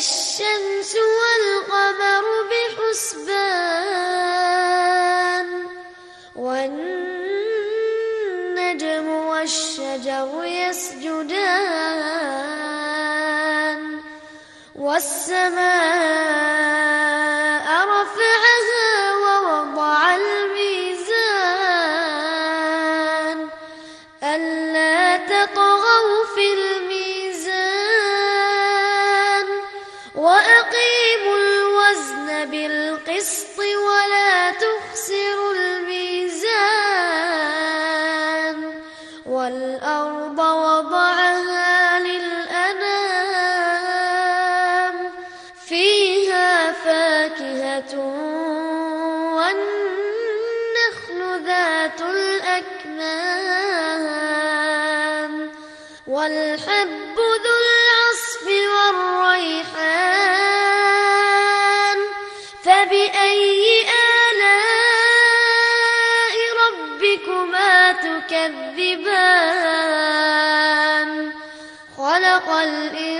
الشمس والقمر بحسبان والنجم والشجر يسجدان والسماء والنخل ذات الأكمام والحب ذو العصف والريحان فبأي آلاء ربكما تكذبان خلق الإنسان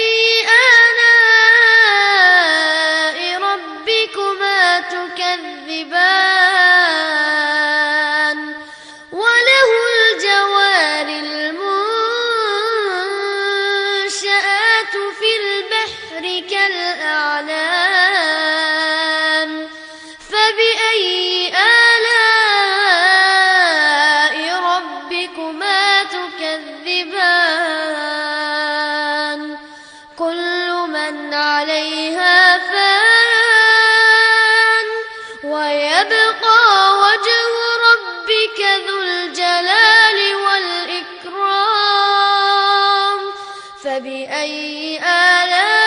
فبأي آلاء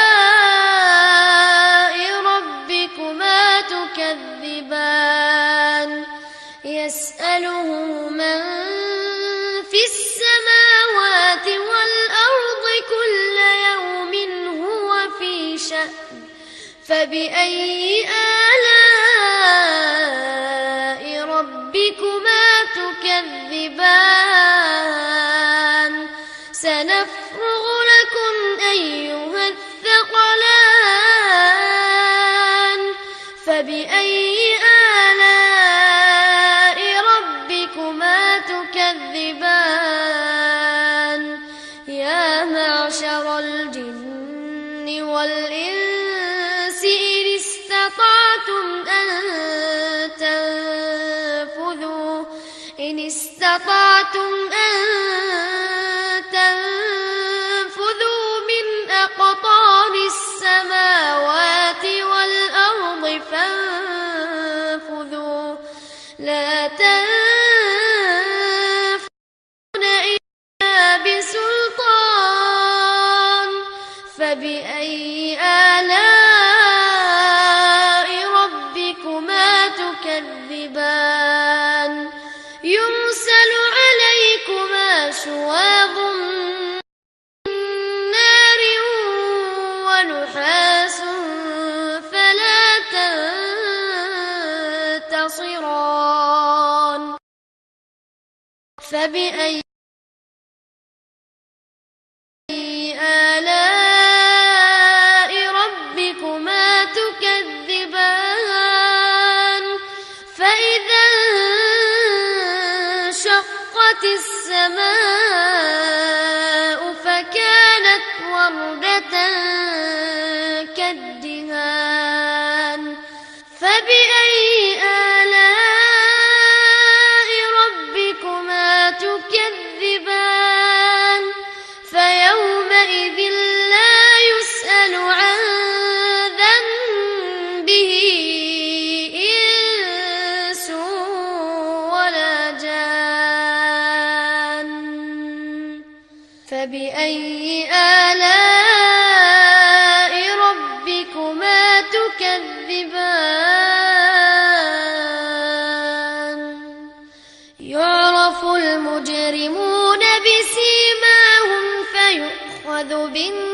ربكما تكذبان يسأله من في السماوات والأرض كل يوم هو في شأن فبأي آلاء Patung فبأي آلاء ربكما تكذبان؟ فإذا انشقت السماء تكذبان يعرف المجرمون بسيماهم فيؤخذ بالنواصي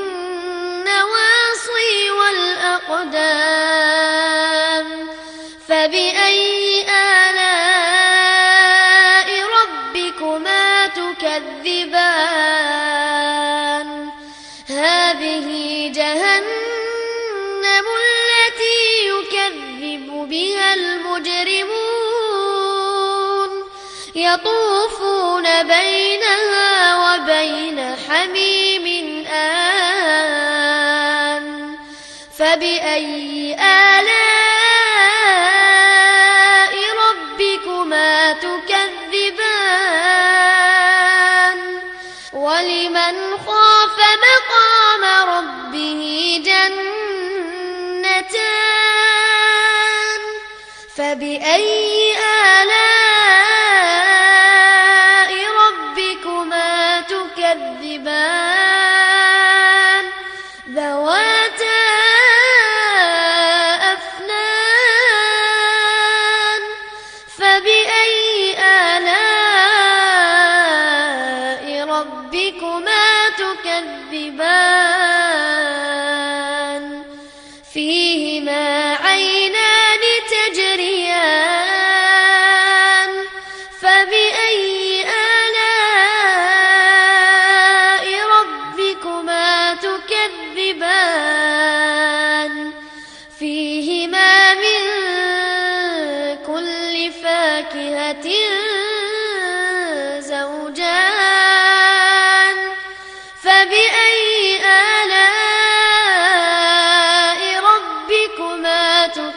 يطوفون بينها وبين حميم آن. فبأي آلاء ربكما تكذبان؟ ولمن خاف مقام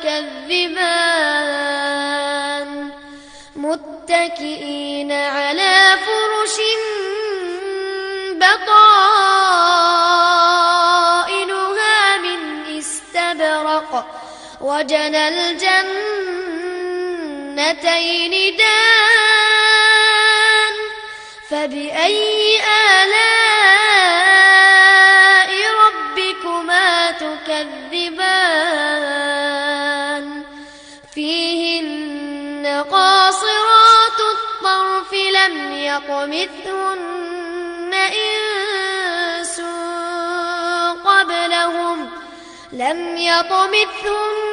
تكذبان متكئين على فرش بطائنها من استبرق وجنى الجنتين دان فبأي آلاء لم يطمثهن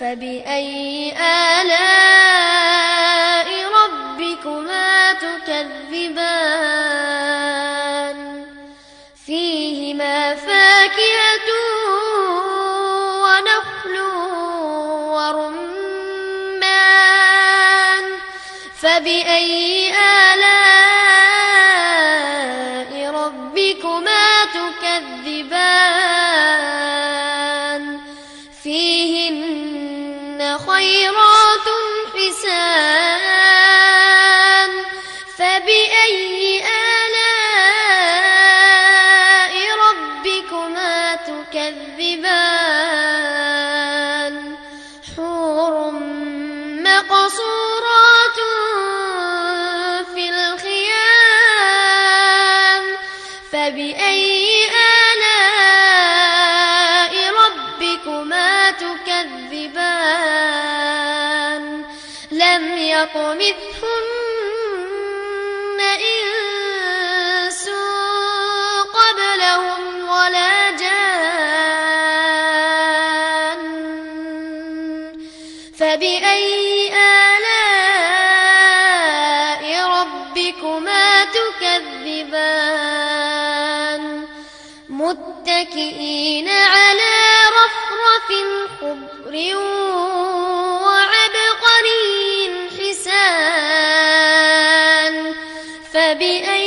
فبأي مقصورات متكئين على رفرف خضر وعبقري حسان فبأي